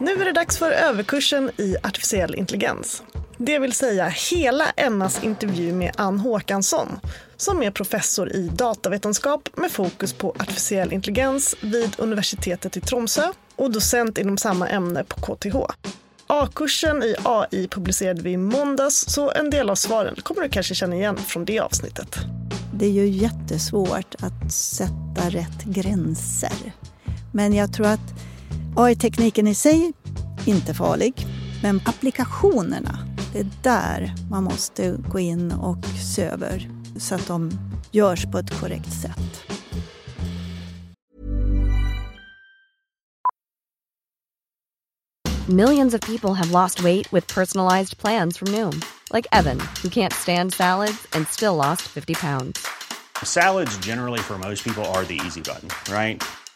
Nu är det dags för överkursen i artificiell intelligens. Det vill säga hela Ennas intervju med Ann Håkansson som är professor i datavetenskap med fokus på artificiell intelligens vid universitetet i Tromsö och docent inom samma ämne på KTH. A-kursen i AI publicerade vi i måndags så en del av svaren kommer du kanske känna igen från det avsnittet. Det är ju jättesvårt att sätta rätt gränser. Men jag tror att AI-tekniken i sig inte farlig. Men applikationerna, det är där man måste gå in och se över så att de görs på ett korrekt sätt. Millions of people have lost weight with personalized plans from Noom. Like Evan, who can't stand salads and still lost 50 pounds. Salads generally for most people are the easy button, right?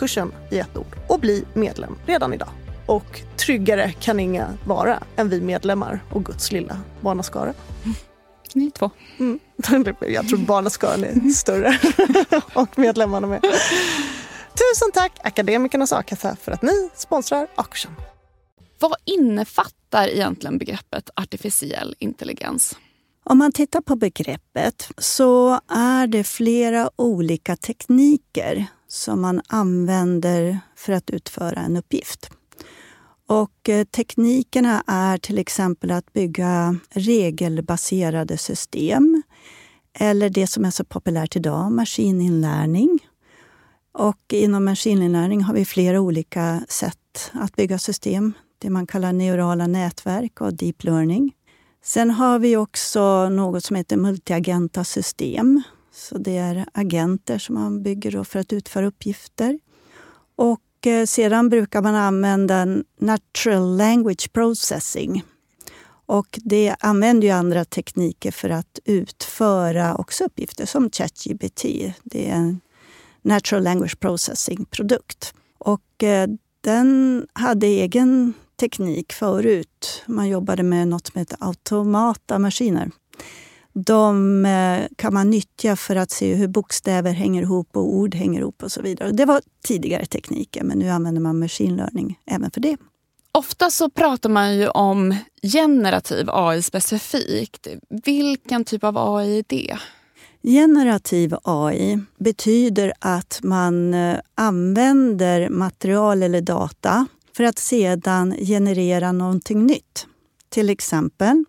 a-kursen i ett ord och bli medlem redan idag. Och tryggare kan inga vara än vi medlemmar och Guds lilla barnaskara. Ni två. Mm. Jag tror barnaskaran är större och medlemmarna med. Tusen tack Akademikernas a-kassa för att ni sponsrar A-kursen. Vad innefattar egentligen begreppet artificiell intelligens? Om man tittar på begreppet så är det flera olika tekniker som man använder för att utföra en uppgift. Och eh, teknikerna är till exempel att bygga regelbaserade system eller det som är så populärt idag, maskininlärning. Och inom maskininlärning har vi flera olika sätt att bygga system. Det man kallar neurala nätverk och deep learning. Sen har vi också något som heter multiagenta system. Så det är agenter som man bygger för att utföra uppgifter. Och eh, sedan brukar man använda natural language processing. Och det använder ju andra tekniker för att utföra också uppgifter som ChatGPT. Det är en natural language processing-produkt. Och eh, den hade egen teknik förut. Man jobbade med något som heter automata maskiner. De eh, kan man nyttja för att se hur bokstäver hänger ihop och ord hänger ihop och så vidare. Det var tidigare tekniker, men nu använder man machine learning även för det. Ofta så pratar man ju om generativ AI specifikt. Vilken typ av AI är det? Generativ AI betyder att man eh, använder material eller data för att sedan generera någonting nytt. Till exempel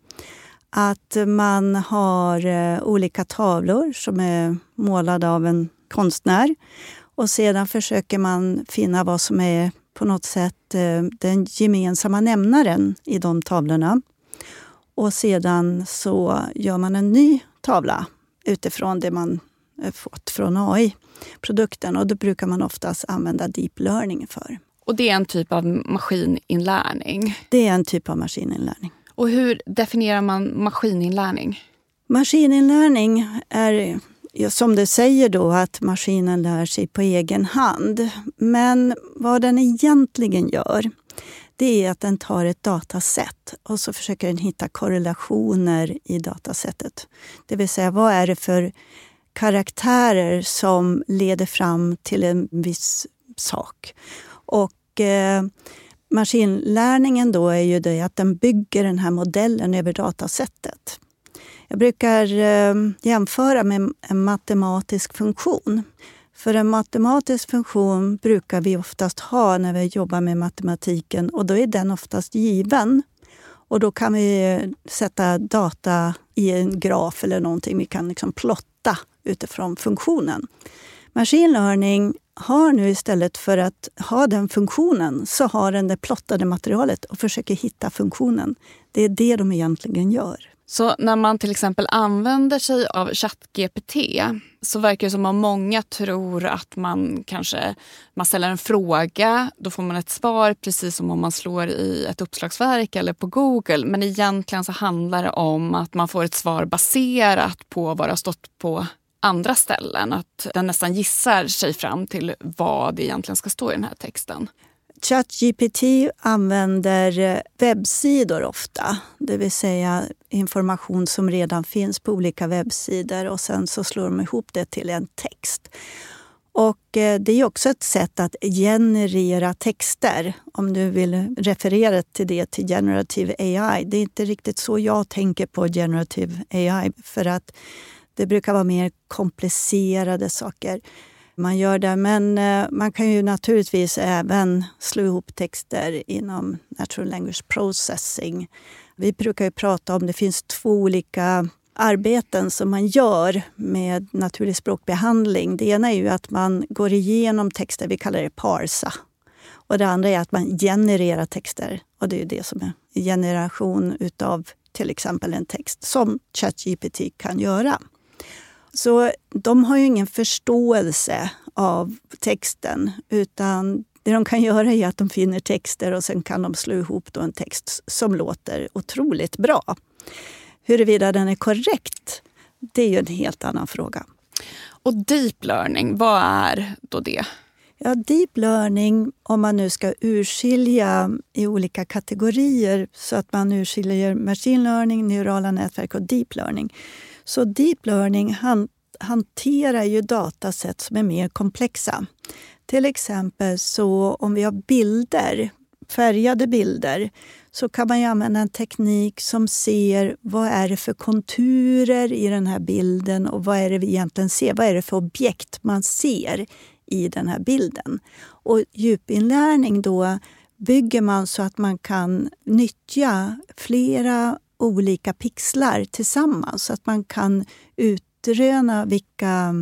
att man har eh, olika tavlor som är målade av en konstnär och sedan försöker man finna vad som är på något sätt eh, den gemensamma nämnaren i de tavlorna. Och sedan så gör man en ny tavla utifrån det man fått från AI-produkten. Och det brukar man oftast använda deep learning för. Och det är en typ av maskininlärning? Det är en typ av maskininlärning. Och hur definierar man maskininlärning? Maskininlärning är som du säger då att maskinen lär sig på egen hand. Men vad den egentligen gör det är att den tar ett dataset och så försöker den hitta korrelationer i datasättet. Det vill säga, vad är det för karaktärer som leder fram till en viss sak? Och eh, maskinlärningen då är ju det att den bygger den här modellen över datasättet. Jag brukar eh, jämföra med en matematisk funktion. För en matematisk funktion brukar vi oftast ha när vi jobbar med matematiken och då är den oftast given. Och då kan vi eh, sätta data i en graf eller någonting. Vi kan liksom plotta utifrån funktionen. Machine learning har nu istället för att ha den funktionen så har den det plottade materialet och försöker hitta funktionen. Det är det de egentligen gör. Så när man till exempel använder sig av ChatGPT så verkar det som om många tror att man kanske man ställer en fråga, då får man ett svar precis som om man slår i ett uppslagsverk eller på Google. Men egentligen så handlar det om att man får ett svar baserat på vad det har stått på andra ställen. Att den nästan gissar sig fram till vad det egentligen ska stå i den här texten. ChatGPT använder eh, webbsidor ofta, det vill säga information som redan finns på olika webbsidor och sen så slår de ihop det till en text. Och eh, Det är också ett sätt att generera texter, om du vill referera till det till generative AI. Det är inte riktigt så jag tänker på generative AI, för att det brukar vara mer komplicerade saker man gör det. Men eh, man kan ju naturligtvis även slå ihop texter inom natural language processing. Vi brukar ju prata om det finns två olika arbeten som man gör med naturlig språkbehandling. Det ena är ju att man går igenom texter, vi kallar det parsa. Och det andra är att man genererar texter. Och det är det som är generation utav till exempel en text, som ChatGPT kan göra. Så de har ju ingen förståelse av texten utan det de kan göra är att de finner texter och sen kan de slå ihop en text som låter otroligt bra. Huruvida den är korrekt, det är ju en helt annan fråga. Och deep learning, vad är då det? Ja, deep learning, om man nu ska urskilja i olika kategorier så att man urskiljer machine learning, neurala nätverk och deep learning. Så deep learning han, hanterar ju datasätt som är mer komplexa. Till exempel så om vi har bilder, färgade bilder, så kan man använda en teknik som ser vad är det för konturer i den här bilden och vad är det vi egentligen ser? Vad är det för objekt man ser i den här bilden? Och djupinlärning då bygger man så att man kan nyttja flera olika pixlar tillsammans så att man kan utröna vilka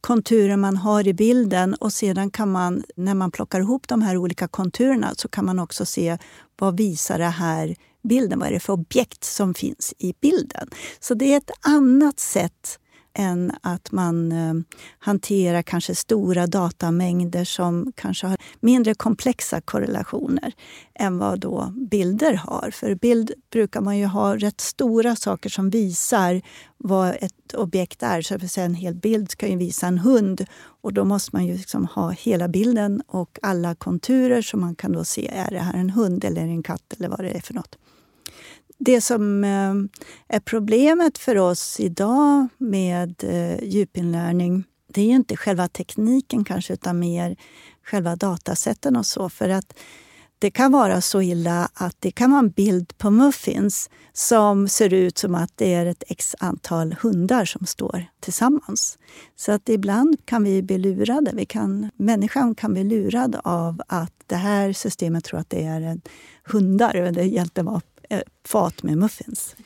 konturer man har i bilden och sedan kan man, när man plockar ihop de här olika konturerna, så kan man också se vad visar det här bilden? Vad är det för objekt som finns i bilden? Så det är ett annat sätt än att man eh, hanterar kanske stora datamängder som kanske har mindre komplexa korrelationer än vad då bilder har. För bild brukar man ju ha rätt stora saker som visar vad ett objekt är. Så att säga, en hel bild ska ju visa en hund och då måste man ju liksom ha hela bilden och alla konturer så man kan då se, är det här en hund eller en katt eller vad det är för något det som eh, är problemet för oss idag med eh, djupinlärning det är ju inte själva tekniken kanske, utan mer själva datasätten och så. För att det kan vara så illa att det kan vara en bild på muffins som ser ut som att det är ett x antal hundar som står tillsammans. Så att ibland kan vi bli lurade. Vi kan, människan kan bli lurad av att det här systemet tror att det är hundar eller det egentligen var fat med muffins.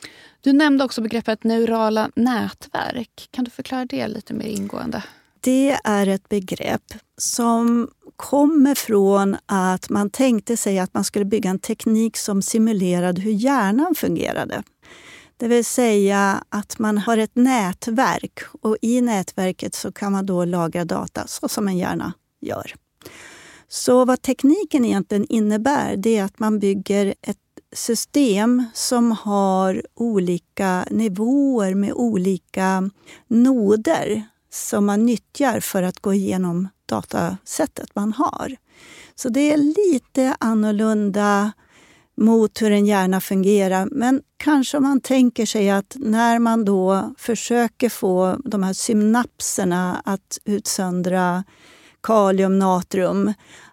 Du nämnde också begreppet neurala nätverk. Kan du förklara det lite mer ingående? Det är ett begrepp som kommer från att man tänkte sig att man skulle bygga en teknik som simulerade hur hjärnan fungerade. Det vill säga att man har ett nätverk och i nätverket så kan man då lagra data så som en hjärna gör. Så vad tekniken egentligen innebär det är att man bygger ett system som har olika nivåer med olika noder som man nyttjar för att gå igenom datasättet man har. Så det är lite annorlunda mot hur en hjärna fungerar. Men kanske om man tänker sig att när man då försöker få de här synapserna att utsöndra kalium, natrium,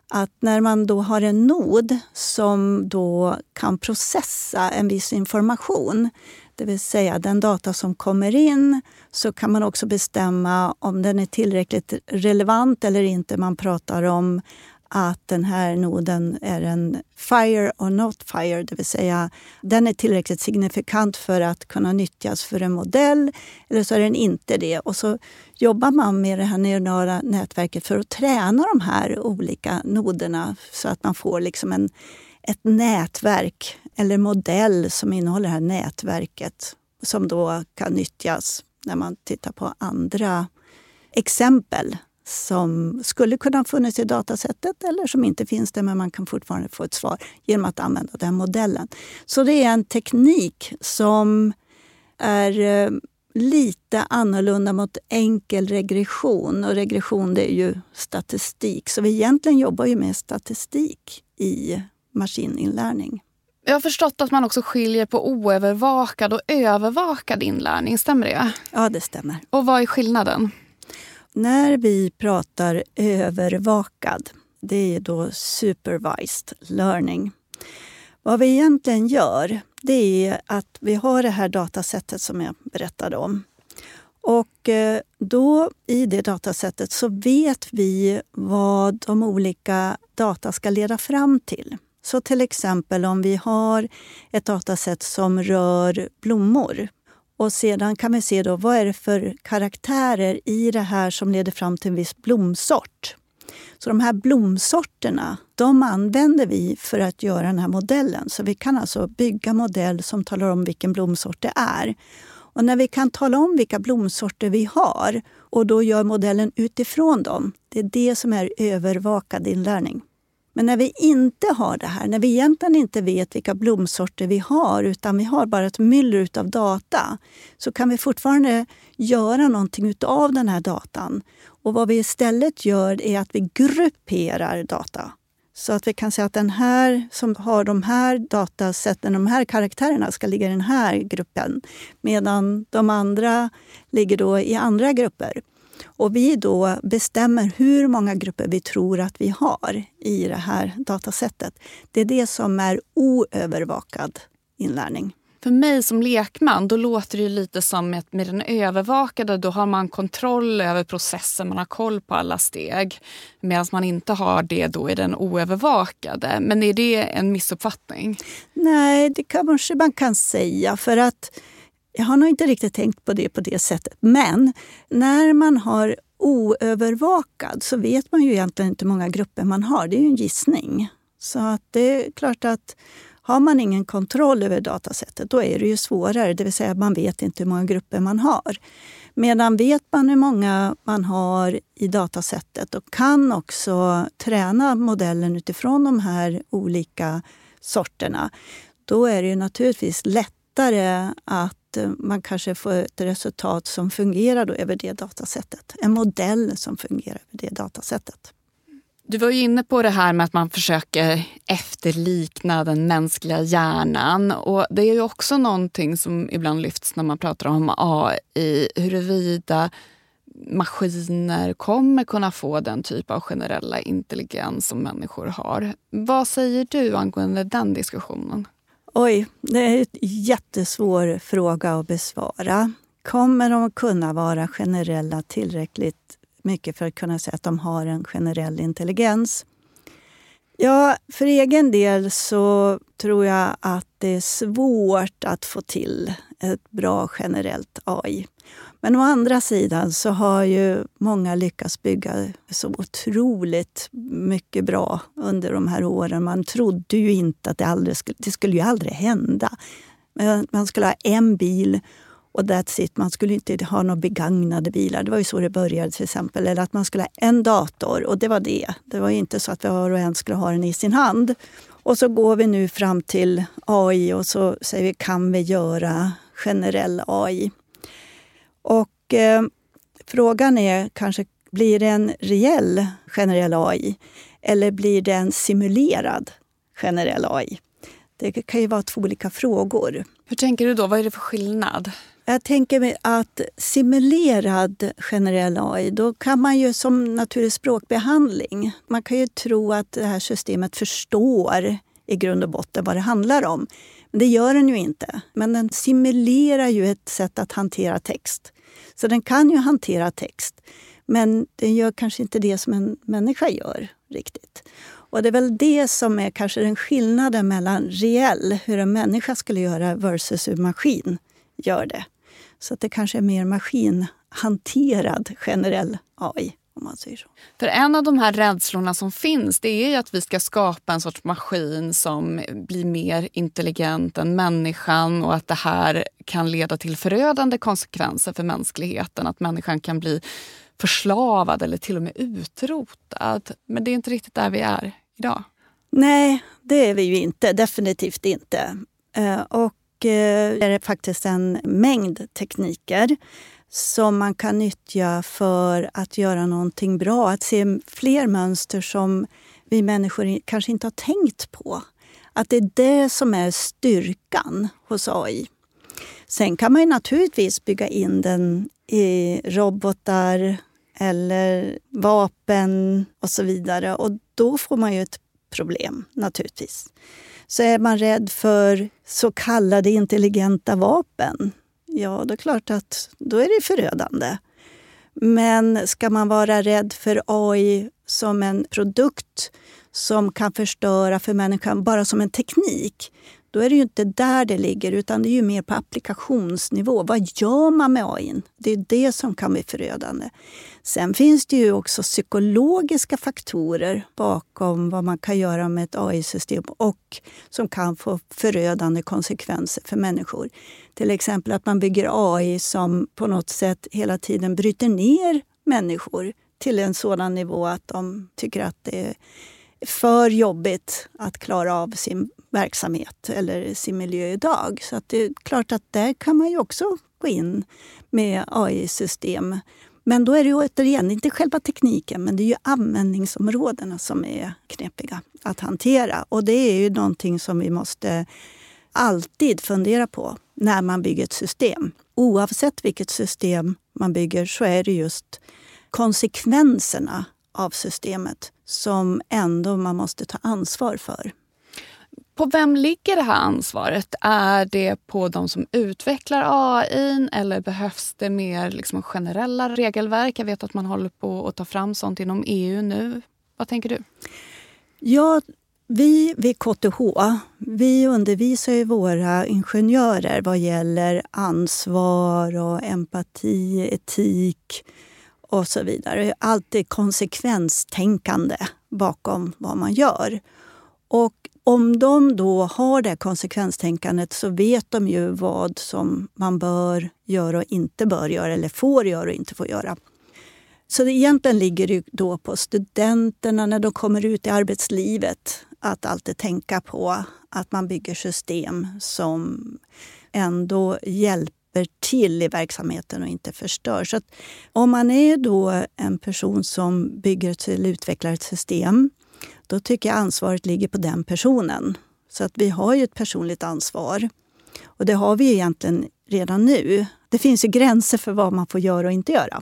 att när man då har en nod som då kan processa en viss information, det vill säga den data som kommer in, så kan man också bestämma om den är tillräckligt relevant eller inte. Man pratar om att den här noden är en fire or not fire, det vill säga den är tillräckligt signifikant för att kunna nyttjas för en modell eller så är den inte det. Och så jobbar man med det här neuronala nätverket för att träna de här olika noderna så att man får liksom en, ett nätverk eller modell som innehåller det här nätverket som då kan nyttjas när man tittar på andra exempel som skulle kunna ha funnits i datasättet eller som inte finns där men man kan fortfarande få ett svar genom att använda den modellen. Så det är en teknik som är eh, lite annorlunda mot enkel regression. Och regression det är ju statistik. Så vi egentligen jobbar ju med statistik i maskininlärning. Jag har förstått att man också skiljer på oövervakad och övervakad inlärning. Stämmer det? Ja, det stämmer. Och vad är skillnaden? När vi pratar övervakad, det är då supervised learning. Vad vi egentligen gör, det är att vi har det här datasättet som jag berättade om. Och eh, då i det datasättet så vet vi vad de olika data ska leda fram till. Så till exempel om vi har ett datasätt som rör blommor och sedan kan vi se då, vad är det för karaktärer i det här som leder fram till en viss blomsort. Så de här blomsorterna de använder vi för att göra den här modellen. Så vi kan alltså bygga modell som talar om vilken blomsort det är. Och när vi kan tala om vilka blomsorter vi har och då gör modellen utifrån dem, det är det som är övervakad inlärning. Men när vi inte har det här, när vi egentligen inte vet vilka blomsorter vi har utan vi har bara ett myller av data, så kan vi fortfarande göra någonting av den här datan. Och vad vi istället gör är att vi grupperar data. Så att vi kan säga att den här som har de här datasätten, de här karaktärerna ska ligga i den här gruppen. Medan de andra ligger då i andra grupper. Och vi då bestämmer hur många grupper vi tror att vi har i det här datasättet. Det är det som är oövervakad inlärning. För mig som lekman då låter det lite som att med den övervakade då har man kontroll över processen, man har koll på alla steg. Medan man inte har det då i den oövervakade. Men är det en missuppfattning? Nej, det kanske man kan säga. för att jag har nog inte riktigt tänkt på det på det sättet. Men när man har oövervakad så vet man ju egentligen inte hur många grupper man har. Det är ju en gissning. Så att det är klart att har man ingen kontroll över datasättet, då är det ju svårare. Det vill säga man vet inte hur många grupper man har. Medan vet man hur många man har i datasättet och kan också träna modellen utifrån de här olika sorterna, då är det ju naturligtvis lättare att eh, man kanske får ett resultat som fungerar då över det datasättet. En modell som fungerar över det datasättet. Du var ju inne på det här med att man försöker efterlikna den mänskliga hjärnan. Och Det är ju också någonting som ibland lyfts när man pratar om AI, huruvida maskiner kommer kunna få den typ av generella intelligens som människor har. Vad säger du angående den diskussionen? Oj, det är en jättesvår fråga att besvara. Kommer de att kunna vara generella tillräckligt mycket för att kunna säga att de har en generell intelligens? Ja, för egen del så tror jag att det är svårt att få till ett bra generellt AI. Men å andra sidan så har ju många lyckats bygga så otroligt mycket bra under de här åren. Man trodde ju inte att det aldrig skulle, det skulle ju aldrig hända. Man skulle ha en bil och that's it. Man skulle inte ha några begagnade bilar. Det var ju så det började till exempel. Eller att man skulle ha en dator och det var det. Det var inte så att var och en skulle ha den i sin hand. Och så går vi nu fram till AI och så säger vi, kan vi göra generell AI? Och eh, frågan är kanske, blir det en reell generell AI? Eller blir det en simulerad generell AI? Det kan ju vara två olika frågor. Hur tänker du då? Vad är det för skillnad? Jag tänker mig att simulerad generell AI, då kan man ju som naturlig språkbehandling, man kan ju tro att det här systemet förstår i grund och botten vad det handlar om. Men det gör den ju inte. Men den simulerar ju ett sätt att hantera text. Så den kan ju hantera text, men den gör kanske inte det som en människa gör riktigt. Och det är väl det som är kanske den skillnaden mellan reell, hur en människa skulle göra, versus hur maskin gör det. Så att det kanske är mer maskinhanterad generell AI. Om man säger så. För en av de här rädslorna som finns det är ju att vi ska skapa en sorts maskin som blir mer intelligent än människan och att det här kan leda till förödande konsekvenser för mänskligheten. Att människan kan bli förslavad eller till och med utrotad. Men det är inte riktigt där vi är idag. Nej, det är vi ju inte. Definitivt inte. Eh, och Eh, är det faktiskt en mängd tekniker som man kan nyttja för att göra någonting bra. Att se fler mönster som vi människor kanske inte har tänkt på. Att det är det som är styrkan hos AI. Sen kan man naturligtvis bygga in den i robotar eller vapen och så vidare. Och då får man ju ett problem naturligtvis så är man rädd för så kallade intelligenta vapen. Ja, då är klart att då är det förödande. Men ska man vara rädd för AI som en produkt som kan förstöra för människan bara som en teknik, då är det ju inte där det ligger, utan det är ju mer på applikationsnivå. Vad gör man med AI? Det är det som kan bli förödande. Sen finns det ju också psykologiska faktorer bakom vad man kan göra med ett AI-system och som kan få förödande konsekvenser för människor. Till exempel att man bygger AI som på något sätt hela tiden bryter ner människor till en sådan nivå att de tycker att det är för jobbigt att klara av sin verksamhet eller sin miljö idag. Så att det är klart att där kan man ju också gå in med AI-system. Men då är det ju återigen inte själva tekniken, men det är ju användningsområdena som är knepiga att hantera. Och det är ju någonting som vi måste alltid fundera på när man bygger ett system. Oavsett vilket system man bygger så är det just konsekvenserna av systemet som ändå man måste ta ansvar för. På vem ligger det här ansvaret? Är det på de som utvecklar AI eller behövs det mer liksom generella regelverk? Jag vet att man håller på att ta fram sånt inom EU nu. Vad tänker du? Ja, vi vid KTH vi undervisar ju våra ingenjörer vad gäller ansvar och empati, etik och så vidare. Alltid konsekvenstänkande bakom vad man gör. Och om de då har det konsekvenstänkandet så vet de ju vad som man bör göra och inte bör göra, eller får göra och inte får göra. Så det egentligen ligger det då på studenterna när de kommer ut i arbetslivet att alltid tänka på att man bygger system som ändå hjälper till i verksamheten och inte förstör. Så om man är då en person som bygger eller utvecklar ett system då tycker jag ansvaret ligger på den personen. Så att vi har ju ett personligt ansvar. Och det har vi egentligen redan nu. Det finns ju gränser för vad man får göra och inte göra.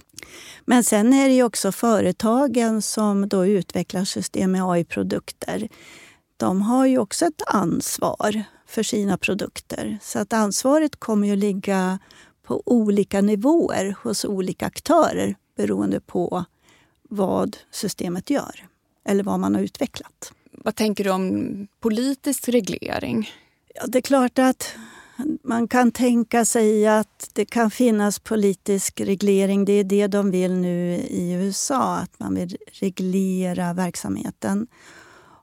Men sen är det ju också företagen som då utvecklar system med AI-produkter. De har ju också ett ansvar för sina produkter. Så att ansvaret kommer ju ligga på olika nivåer hos olika aktörer beroende på vad systemet gör eller vad man har utvecklat. Vad tänker du om politisk reglering? Ja, det är klart att man kan tänka sig att det kan finnas politisk reglering. Det är det de vill nu i USA, att man vill reglera verksamheten.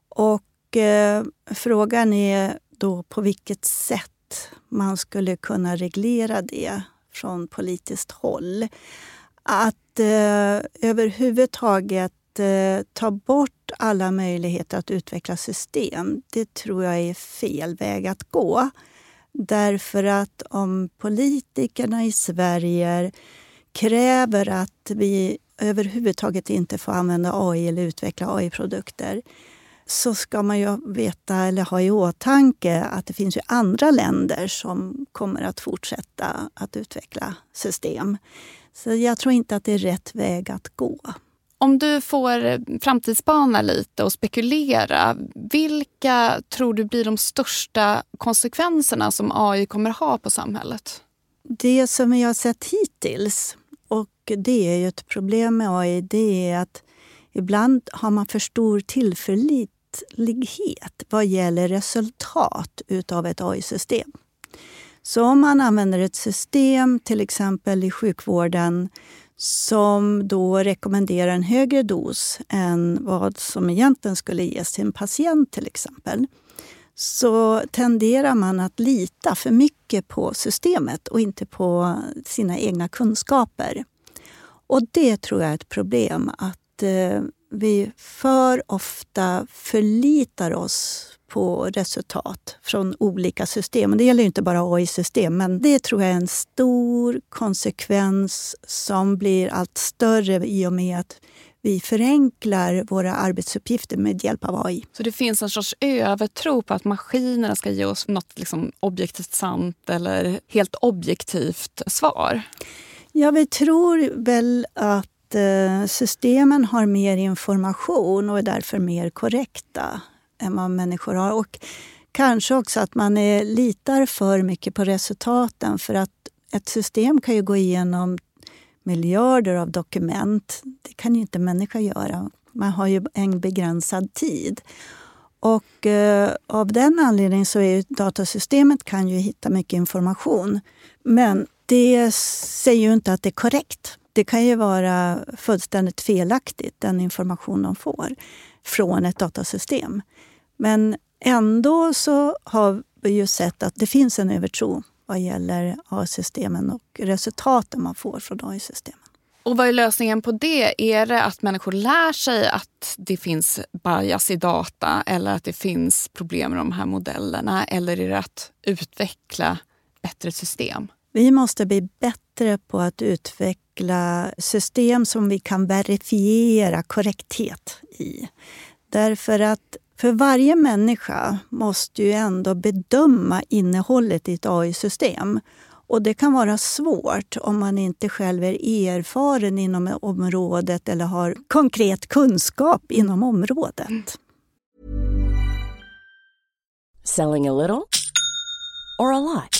Och eh, frågan är då på vilket sätt man skulle kunna reglera det från politiskt håll. Att eh, överhuvudtaget eh, ta bort alla möjligheter att utveckla system, det tror jag är fel väg att gå. Därför att om politikerna i Sverige kräver att vi överhuvudtaget inte får använda AI eller utveckla AI-produkter så ska man ju veta eller ha i åtanke att det finns ju andra länder som kommer att fortsätta att utveckla system. Så jag tror inte att det är rätt väg att gå. Om du får eh, framtidsspana lite och spekulera, vilka tror du blir de största konsekvenserna som AI kommer ha på samhället? Det som vi har sett hittills, och det är ju ett problem med AI, det är att ibland har man för stor tillförlitlighet vad gäller resultat utav ett AI-system. Så om man använder ett system, till exempel i sjukvården, som då rekommenderar en högre dos än vad som egentligen skulle ges till en patient till exempel så tenderar man att lita för mycket på systemet och inte på sina egna kunskaper. Och det tror jag är ett problem, att eh, vi för ofta förlitar oss på resultat från olika system. Det gäller inte bara AI-system, men det tror jag är en stor konsekvens som blir allt större i och med att vi förenklar våra arbetsuppgifter med hjälp av AI. Så det finns en sorts övertro på att maskinerna ska ge oss något liksom objektivt sant eller helt objektivt svar? Ja, vi tror väl att eh, systemen har mer information och är därför mer korrekta än vad människor har. Och kanske också att man är, litar för mycket på resultaten för att ett system kan ju gå igenom miljarder av dokument. Det kan ju inte en människa göra. Man har ju en begränsad tid. Och eh, av den anledningen så är datasystemet kan ju hitta mycket information. Men det säger ju inte att det är korrekt. Det kan ju vara fullständigt felaktigt, den information de får från ett datasystem. Men ändå så har vi ju sett att det finns en övertro vad gäller AI-systemen och resultaten man får från AI-systemen. Och vad är lösningen på det? Är det att människor lär sig att det finns bias i data eller att det finns problem med de här modellerna? Eller är det att utveckla bättre system? Vi måste bli bättre på att utveckla system som vi kan verifiera korrekthet i. Därför att för varje människa måste ju ändå bedöma innehållet i ett AI-system. Och det kan vara svårt om man inte själv är erfaren inom området eller har konkret kunskap inom området. Selling a little or a lot?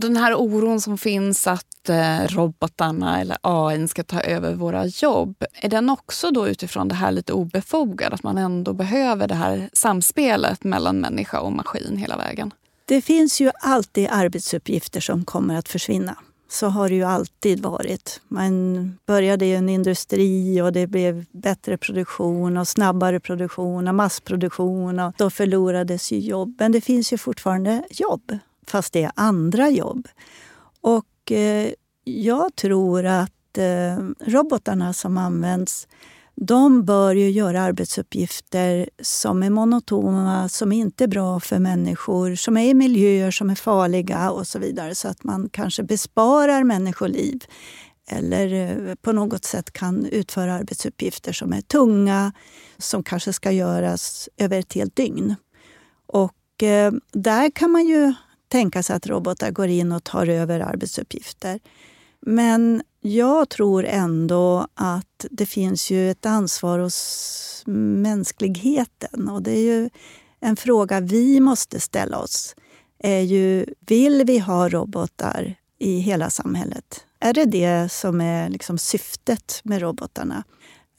Den här oron som finns att eh, robotarna eller AI ska ta över våra jobb, är den också då utifrån det här lite obefogad? Att man ändå behöver det här samspelet mellan människa och maskin hela vägen? Det finns ju alltid arbetsuppgifter som kommer att försvinna. Så har det ju alltid varit. Man började i en industri och det blev bättre produktion och snabbare produktion och massproduktion. Och då förlorades ju jobb. Men det finns ju fortfarande jobb, fast det är andra jobb. Och eh, jag tror att eh, robotarna som används de bör ju göra arbetsuppgifter som är monotona, som inte är bra för människor, som är i miljöer som är farliga och så vidare. Så att man kanske besparar människoliv eller eh, på något sätt kan utföra arbetsuppgifter som är tunga, som kanske ska göras över ett helt dygn. Och eh, där kan man ju tänka sig att robotar går in och tar över arbetsuppgifter. Men jag tror ändå att det finns ju ett ansvar hos mänskligheten. Och det är ju en fråga vi måste ställa oss. Är ju, vill vi ha robotar i hela samhället? Är det det som är liksom syftet med robotarna?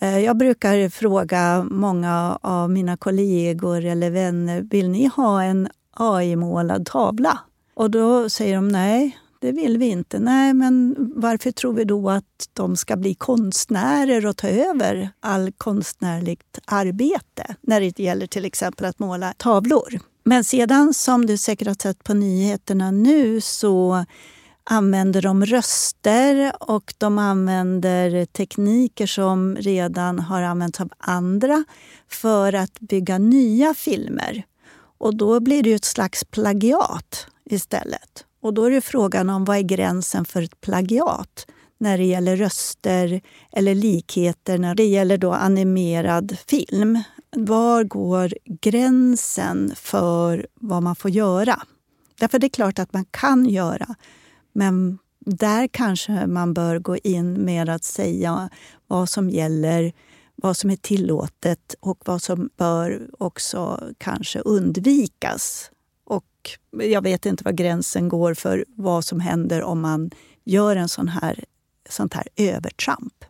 Eh, jag brukar fråga många av mina kollegor eller vänner, vill ni ha en AI-målad tavla? Och då säger de nej, det vill vi inte. Nej, men varför tror vi då att de ska bli konstnärer och ta över all konstnärligt arbete när det gäller till exempel att måla tavlor? Men sedan, som du säkert har sett på nyheterna nu, så använder de röster och de använder tekniker som redan har använts av andra för att bygga nya filmer. Och då blir det ju ett slags plagiat istället. Och då är det frågan om vad är gränsen för ett plagiat när det gäller röster eller likheter när det gäller då animerad film. Var går gränsen för vad man får göra? Därför det är klart att man kan göra, men där kanske man bör gå in med att säga vad som gäller, vad som är tillåtet och vad som bör också kanske undvikas och jag vet inte var gränsen går för vad som händer om man gör en sån här, sånt här övertramp.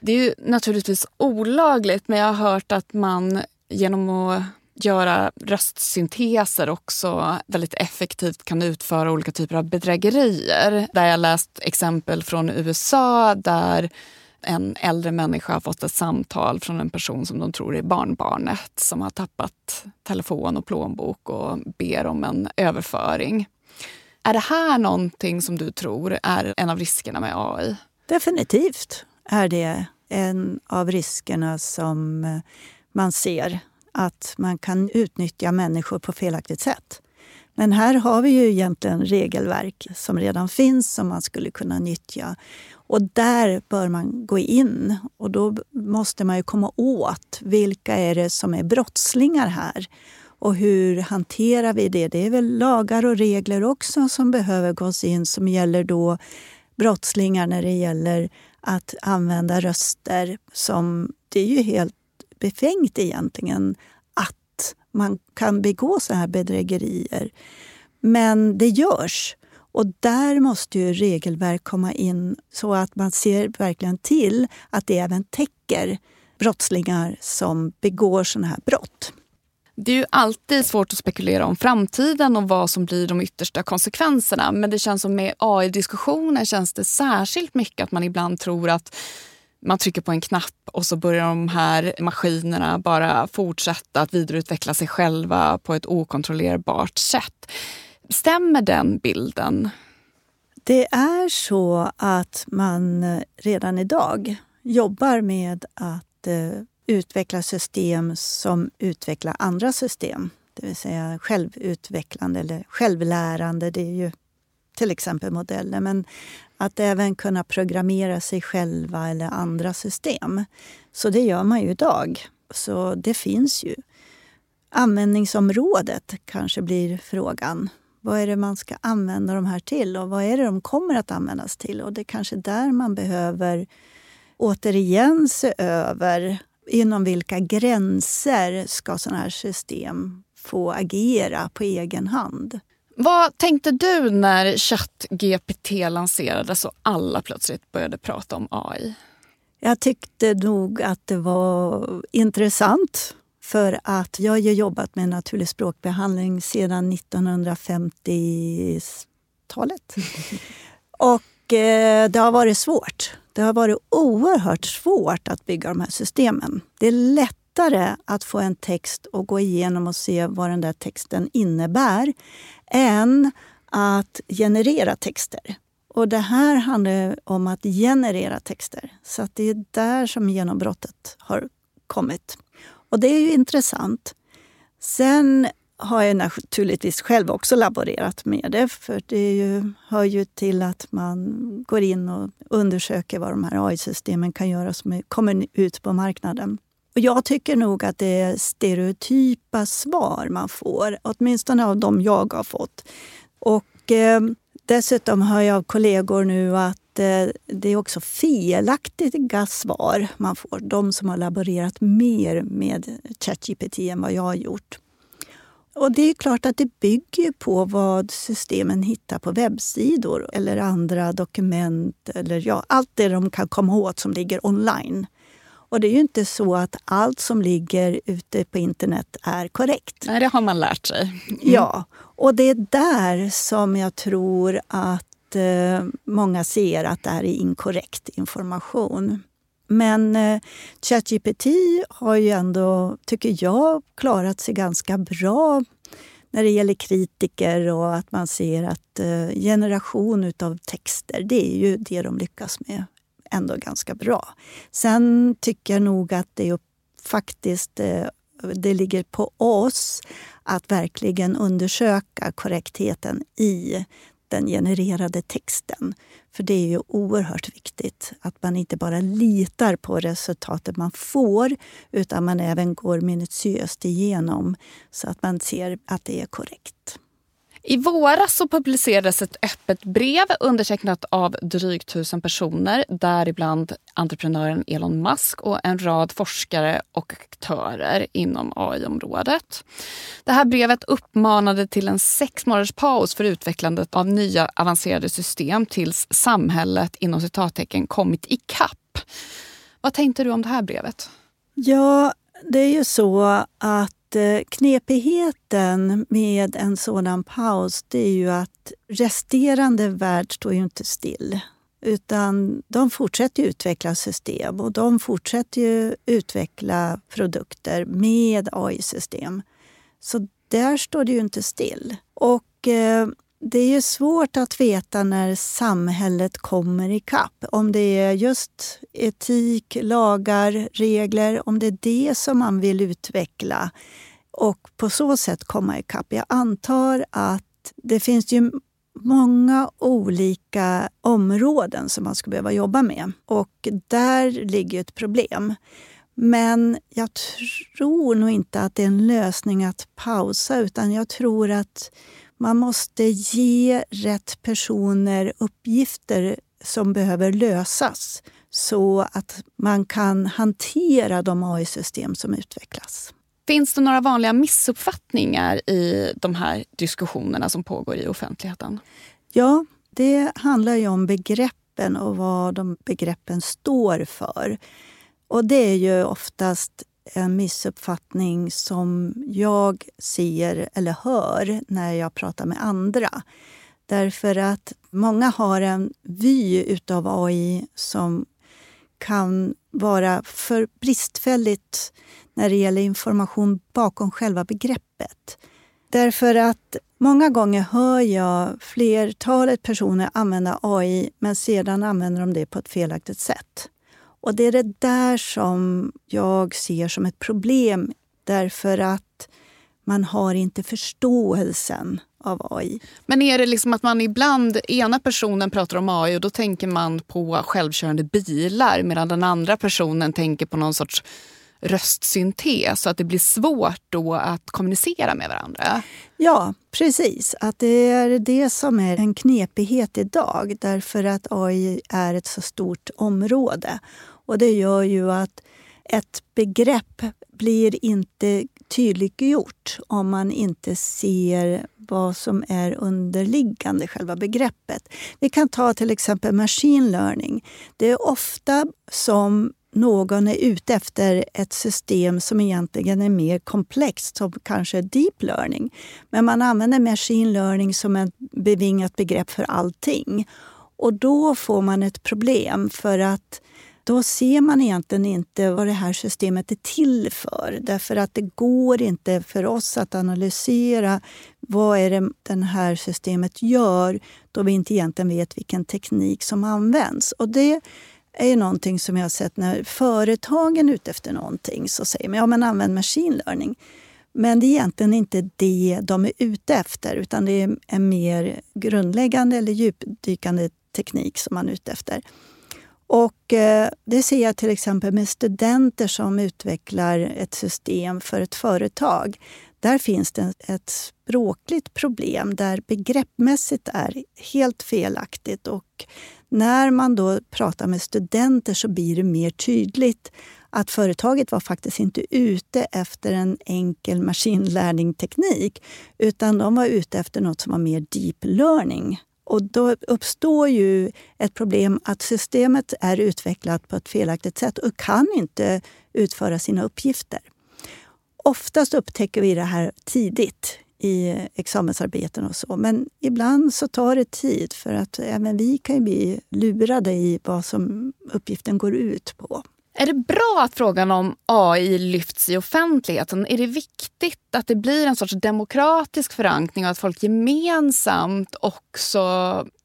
Det är ju naturligtvis olagligt men jag har hört att man genom att göra röstsynteser också väldigt effektivt kan utföra olika typer av bedrägerier. Där jag läst exempel från USA där en äldre människa har fått ett samtal från en person som de tror är barnbarnet som har tappat telefon och plånbok och ber om en överföring. Är det här någonting som du tror är en av riskerna med AI? Definitivt är det en av riskerna som eh, man ser. Att man kan utnyttja människor på felaktigt sätt. Men här har vi ju egentligen regelverk som redan finns som man skulle kunna nyttja. Och där bör man gå in och då måste man ju komma åt vilka är det som är brottslingar här. Och hur hanterar vi det? Det är väl lagar och regler också som behöver gås in som gäller då brottslingar när det gäller att använda röster som... Det är ju helt befängt egentligen man kan begå sådana här bedrägerier. Men det görs. Och där måste ju regelverk komma in så att man ser verkligen till att det även täcker brottslingar som begår såna här brott. Det är ju alltid svårt att spekulera om framtiden och vad som blir de yttersta konsekvenserna. Men det känns som med AI-diskussioner känns det särskilt mycket att man ibland tror att man trycker på en knapp och så börjar de här maskinerna bara fortsätta att vidareutveckla sig själva på ett okontrollerbart sätt. Stämmer den bilden? Det är så att man eh, redan idag jobbar med att eh, utveckla system som utvecklar andra system. Det vill säga självutvecklande eller självlärande. Det är ju till exempel modeller. Men att även kunna programmera sig själva eller andra system. Så det gör man ju idag. Så det finns ju. Användningsområdet kanske blir frågan. Vad är det man ska använda de här till och vad är det de kommer att användas till? Och det är kanske där man behöver återigen se över inom vilka gränser ska sådana här system få agera på egen hand. Vad tänkte du när ChatGPT lanserades och alla plötsligt började prata om AI? Jag tyckte nog att det var intressant. För att jag har jobbat med naturlig språkbehandling sedan 1950-talet. Och eh, det har varit svårt. Det har varit oerhört svårt att bygga de här systemen. Det är lättare att få en text och gå igenom och se vad den där texten innebär än att generera texter. Och det här handlar om att generera texter. Så det är där som genombrottet har kommit. Och det är ju intressant. Sen har jag naturligtvis själv också laborerat med det. För det ju, hör ju till att man går in och undersöker vad de här AI-systemen kan göra som kommer ut på marknaden. Och jag tycker nog att det är stereotypa svar man får, åtminstone av de jag har fått. Och eh, dessutom hör jag av kollegor nu att eh, det är också felaktiga svar man får. De som har laborerat mer med ChatGPT än vad jag har gjort. Och det är klart att det bygger på vad systemen hittar på webbsidor eller andra dokument eller ja, allt det de kan komma åt som ligger online. Och det är ju inte så att allt som ligger ute på internet är korrekt. Nej, det har man lärt sig. Mm. Ja, och det är där som jag tror att eh, många ser att det här är inkorrekt information. Men eh, ChatGPT har ju ändå, tycker jag, klarat sig ganska bra när det gäller kritiker och att man ser att eh, generation av texter, det är ju det de lyckas med ändå ganska bra. Sen tycker jag nog att det är faktiskt eh, det ligger på oss att verkligen undersöka korrektheten i den genererade texten. För det är ju oerhört viktigt att man inte bara litar på resultatet man får utan man även går minutiöst igenom så att man ser att det är korrekt. I våras så publicerades ett öppet brev undertecknat av drygt tusen personer, däribland entreprenören Elon Musk och en rad forskare och aktörer inom AI-området. Det här brevet uppmanade till en sex månaders paus för utvecklandet av nya avancerade system tills samhället inom citattecken kommit ikapp. Vad tänkte du om det här brevet? Ja, det är ju så att Knepigheten med en sådan paus det är ju att resterande värld står ju inte still. Utan de fortsätter utveckla system och de fortsätter utveckla produkter med AI-system. Så där står det ju inte still. Och eh, det är ju svårt att veta när samhället kommer ikapp. Om det är just etik, lagar, regler, om det är det som man vill utveckla och på så sätt komma ikapp. Jag antar att det finns ju många olika områden som man skulle behöva jobba med. Och där ligger ett problem. Men jag tror nog inte att det är en lösning att pausa utan jag tror att man måste ge rätt personer uppgifter som behöver lösas så att man kan hantera de AI-system som utvecklas. Finns det några vanliga missuppfattningar i de här diskussionerna som pågår i offentligheten? Ja, det handlar ju om begreppen och vad de begreppen står för. Och det är ju oftast en missuppfattning som jag ser eller hör när jag pratar med andra. Därför att många har en vy utav AI som kan vara för bristfälligt när det gäller information bakom själva begreppet. Därför att många gånger hör jag flertalet personer använda AI men sedan använder de det på ett felaktigt sätt. Och Det är det där som jag ser som ett problem därför att man har inte förståelsen av AI. Men är det liksom att man ibland, ena personen pratar om AI och då tänker man på självkörande bilar medan den andra personen tänker på någon sorts röstsyntes så att det blir svårt då att kommunicera med varandra? Ja, precis. Att det är det som är en knepighet idag därför att AI är ett så stort område. Och det gör ju att ett begrepp blir inte tydliggjort om man inte ser vad som är underliggande själva begreppet. Vi kan ta till exempel machine learning. Det är ofta som någon är ute efter ett system som egentligen är mer komplext, som kanske är deep learning. Men man använder machine learning som ett bevingat begrepp för allting. Och då får man ett problem för att då ser man egentligen inte vad det här systemet är till för. Därför att det går inte för oss att analysera vad är det den här systemet gör då vi inte egentligen vet vilken teknik som används. Och det är någonting som jag har sett när företagen är ute efter någonting så säger man ja, men använd machine learning. Men det är egentligen inte det de är ute efter utan det är en mer grundläggande eller djupdykande teknik som man är ute efter. Och eh, det ser jag till exempel med studenter som utvecklar ett system för ett företag. Där finns det ett språkligt problem där begreppsmässigt är helt felaktigt. Och när man då pratar med studenter så blir det mer tydligt att företaget var faktiskt inte ute efter en enkel maskinlärningsteknik utan de var ute efter något som var mer deep learning. Och då uppstår ju ett problem att systemet är utvecklat på ett felaktigt sätt och kan inte utföra sina uppgifter. Oftast upptäcker vi det här tidigt i examensarbeten och så. Men ibland så tar det tid för att även vi kan bli lurade i vad som uppgiften går ut på. Är det bra att frågan om AI lyfts i offentligheten? Är det viktigt att det blir en sorts demokratisk förankring och att folk gemensamt också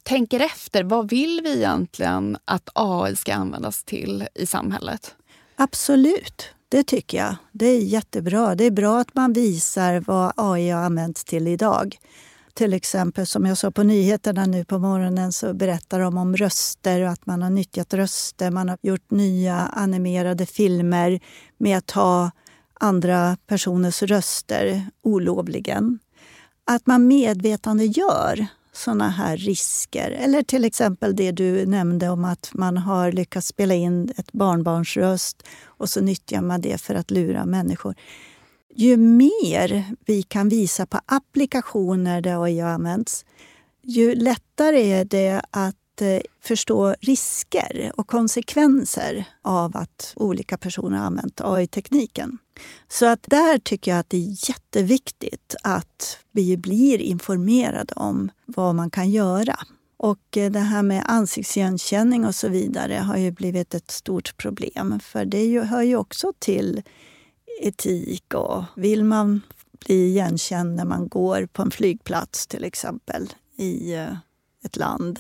tänker efter. Vad vill vi egentligen att AI ska användas till i samhället? Absolut, det tycker jag. Det är jättebra. Det är bra att man visar vad AI har använts till idag. Till exempel som jag sa på nyheterna nu på morgonen så berättar de om röster och att man har nyttjat röster. Man har gjort nya animerade filmer med att ta andra personers röster olovligen. Att man medvetandegör såna här risker. Eller till exempel det du nämnde om att man har lyckats spela in ett barnbarns röst och så nyttjar man det för att lura människor ju mer vi kan visa på applikationer där AI används, ju lättare är det att Eh, förstå risker och konsekvenser av att olika personer har använt AI-tekniken. Så att där tycker jag att det är jätteviktigt att vi blir informerade om vad man kan göra. Och eh, det här med ansiktsigenkänning och så vidare har ju blivit ett stort problem. För det hör ju också till etik och vill man bli igenkänd när man går på en flygplats till exempel i eh, ett land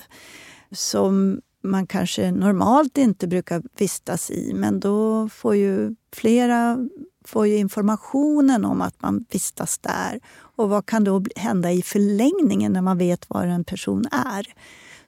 som man kanske normalt inte brukar vistas i. Men då får ju flera får ju informationen om att man vistas där. Och vad kan då hända i förlängningen när man vet var en person är?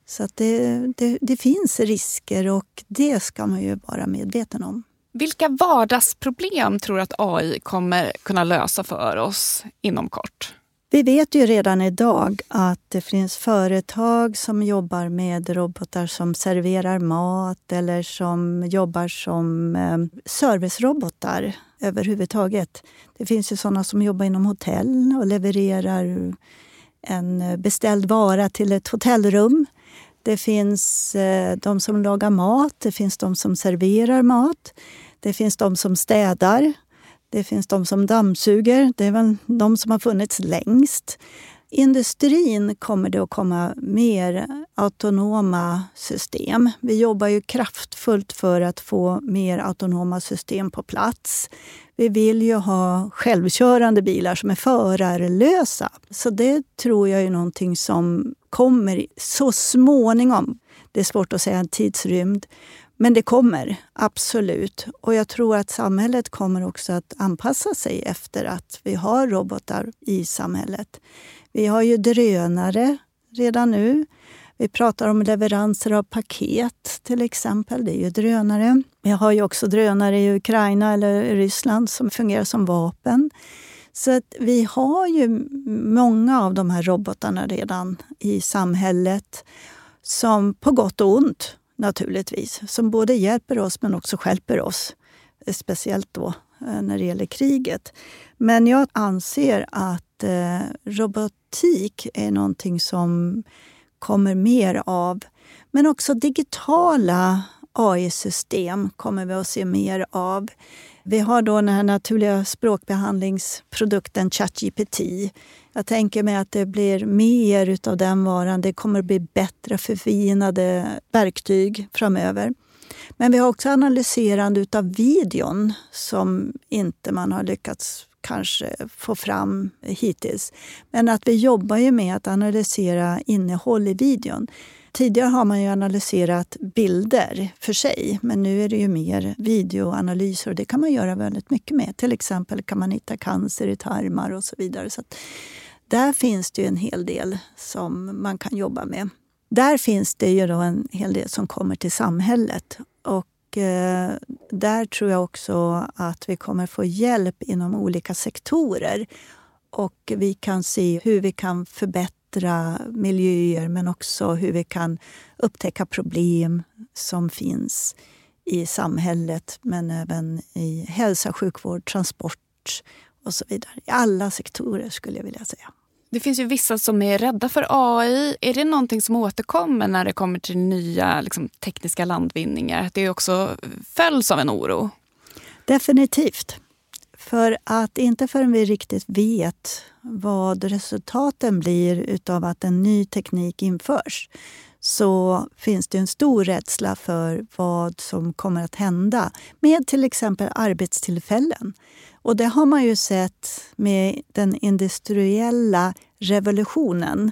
Så att det, det, det finns risker och det ska man ju vara medveten om. Vilka vardagsproblem tror du att AI kommer kunna lösa för oss inom kort? Vi vet ju redan idag att det finns företag som jobbar med robotar som serverar mat eller som jobbar som eh, servicerobotar överhuvudtaget. Det finns ju sådana som jobbar inom hotell och levererar en beställd vara till ett hotellrum. Det finns eh, de som lagar mat, det finns de som serverar mat. Det finns de som städar. Det finns de som dammsuger. Det är väl de som har funnits längst. Industrin kommer det att komma mer autonoma system. Vi jobbar ju kraftfullt för att få mer autonoma system på plats. Vi vill ju ha självkörande bilar som är förarlösa. Så det tror jag är någonting som kommer så småningom. Det är svårt att säga en tidsrymd. Men det kommer, absolut. Och jag tror att samhället kommer också att anpassa sig efter att vi har robotar i samhället. Vi har ju drönare redan nu. Vi pratar om leveranser av paket till exempel. Det är ju drönare. Vi har ju också drönare i Ukraina eller Ryssland som fungerar som vapen. Så att vi har ju många av de här robotarna redan i samhället som på gott och ont naturligtvis. Som både hjälper oss men också skälper oss. Eh, speciellt då eh, när det gäller kriget. Men jag anser att eh, robotik är någonting som kommer mer av. Men också digitala AI-system kommer vi att se mer av. Vi har då den här naturliga språkbehandlingsprodukten ChatGPT. Jag tänker mig att det blir mer av den varan. Det kommer att bli bättre förfinade verktyg framöver. Men vi har också analyserande av videon som inte man har lyckats kanske få fram hittills. Men att vi jobbar ju med att analysera innehåll i videon. Tidigare har man ju analyserat bilder för sig, men nu är det ju mer videoanalyser och det kan man göra väldigt mycket med. Till exempel kan man hitta cancer i tarmar och så vidare. Så där finns det ju en hel del som man kan jobba med. Där finns det ju då en hel del som kommer till samhället. Och eh, där tror jag också att vi kommer få hjälp inom olika sektorer. Och vi kan se hur vi kan förbättra förbättra miljöer men också hur vi kan upptäcka problem som finns i samhället men även i hälsa, sjukvård, transport och så vidare. I alla sektorer skulle jag vilja säga. Det finns ju vissa som är rädda för AI. Är det någonting som återkommer när det kommer till nya liksom, tekniska landvinningar? att Det också följs av en oro? Definitivt. För att inte förrän vi riktigt vet vad resultaten blir utav att en ny teknik införs så finns det en stor rädsla för vad som kommer att hända med till exempel arbetstillfällen. Och det har man ju sett med den industriella revolutionen.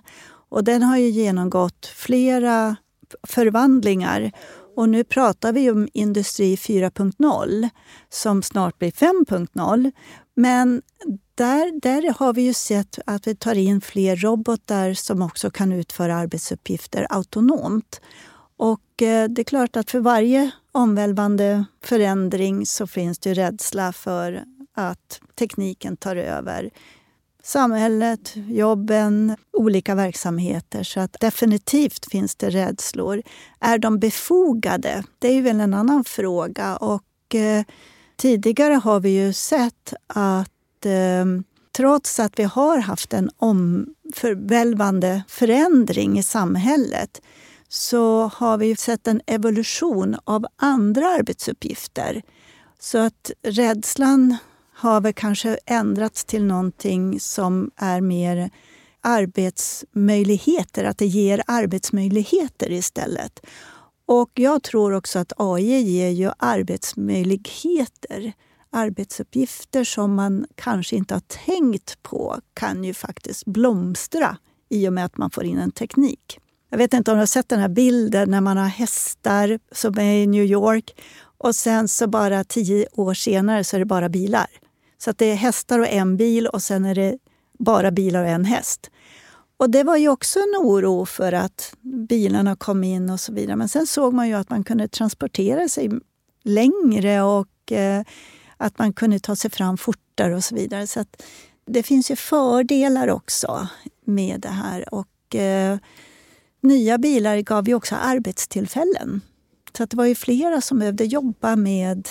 Och den har ju genomgått flera förvandlingar och nu pratar vi om Industri 4.0 som snart blir 5.0. Men där, där har vi ju sett att vi tar in fler robotar som också kan utföra arbetsuppgifter autonomt. Och eh, det är klart att för varje omvälvande förändring så finns det rädsla för att tekniken tar över samhället, jobben, olika verksamheter. Så att definitivt finns det rädslor. Är de befogade? Det är väl en annan fråga. Och eh, Tidigare har vi ju sett att eh, trots att vi har haft en omvälvande förändring i samhället så har vi sett en evolution av andra arbetsuppgifter. Så att rädslan har väl kanske ändrats till någonting som är mer arbetsmöjligheter, att det ger arbetsmöjligheter istället. Och jag tror också att AI ger ju arbetsmöjligheter. Arbetsuppgifter som man kanske inte har tänkt på kan ju faktiskt blomstra i och med att man får in en teknik. Jag vet inte om du har sett den här bilden när man har hästar som är i New York och sen så bara tio år senare så är det bara bilar. Så att det är hästar och en bil och sen är det bara bilar och en häst. Och det var ju också en oro för att bilarna kom in och så vidare. Men sen såg man ju att man kunde transportera sig längre och eh, att man kunde ta sig fram fortare och så vidare. Så det finns ju fördelar också med det här. Och eh, nya bilar gav ju också arbetstillfällen. Så att det var ju flera som behövde jobba med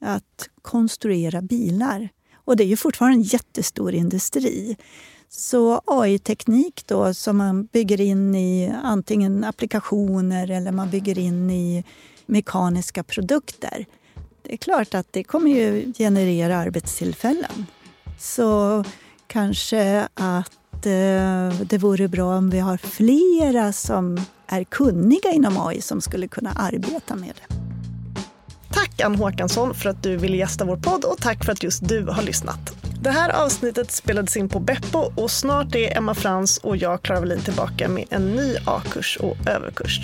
att konstruera bilar. Och det är ju fortfarande en jättestor industri. Så AI-teknik då som man bygger in i antingen applikationer eller man bygger in i mekaniska produkter. Det är klart att det kommer ju generera arbetstillfällen. Så kanske att eh, det vore bra om vi har flera som är kunniga inom AI som skulle kunna arbeta med det. Tack Ann Håkansson för att du ville gästa vår podd och tack för att just du har lyssnat. Det här avsnittet spelades in på Beppo och snart är Emma Frans och jag, Klara Wallin, tillbaka med en ny A-kurs och överkurs.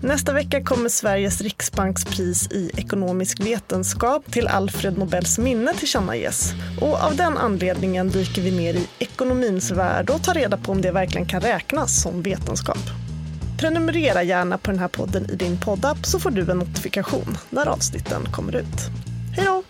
Nästa vecka kommer Sveriges riksbanks pris i ekonomisk vetenskap till Alfred Nobels minne tillkännages. Och av den anledningen dyker vi ner i ekonomins värld och tar reda på om det verkligen kan räknas som vetenskap. Prenumerera gärna på den här podden i din poddapp så får du en notifikation när avsnitten kommer ut. Hej då!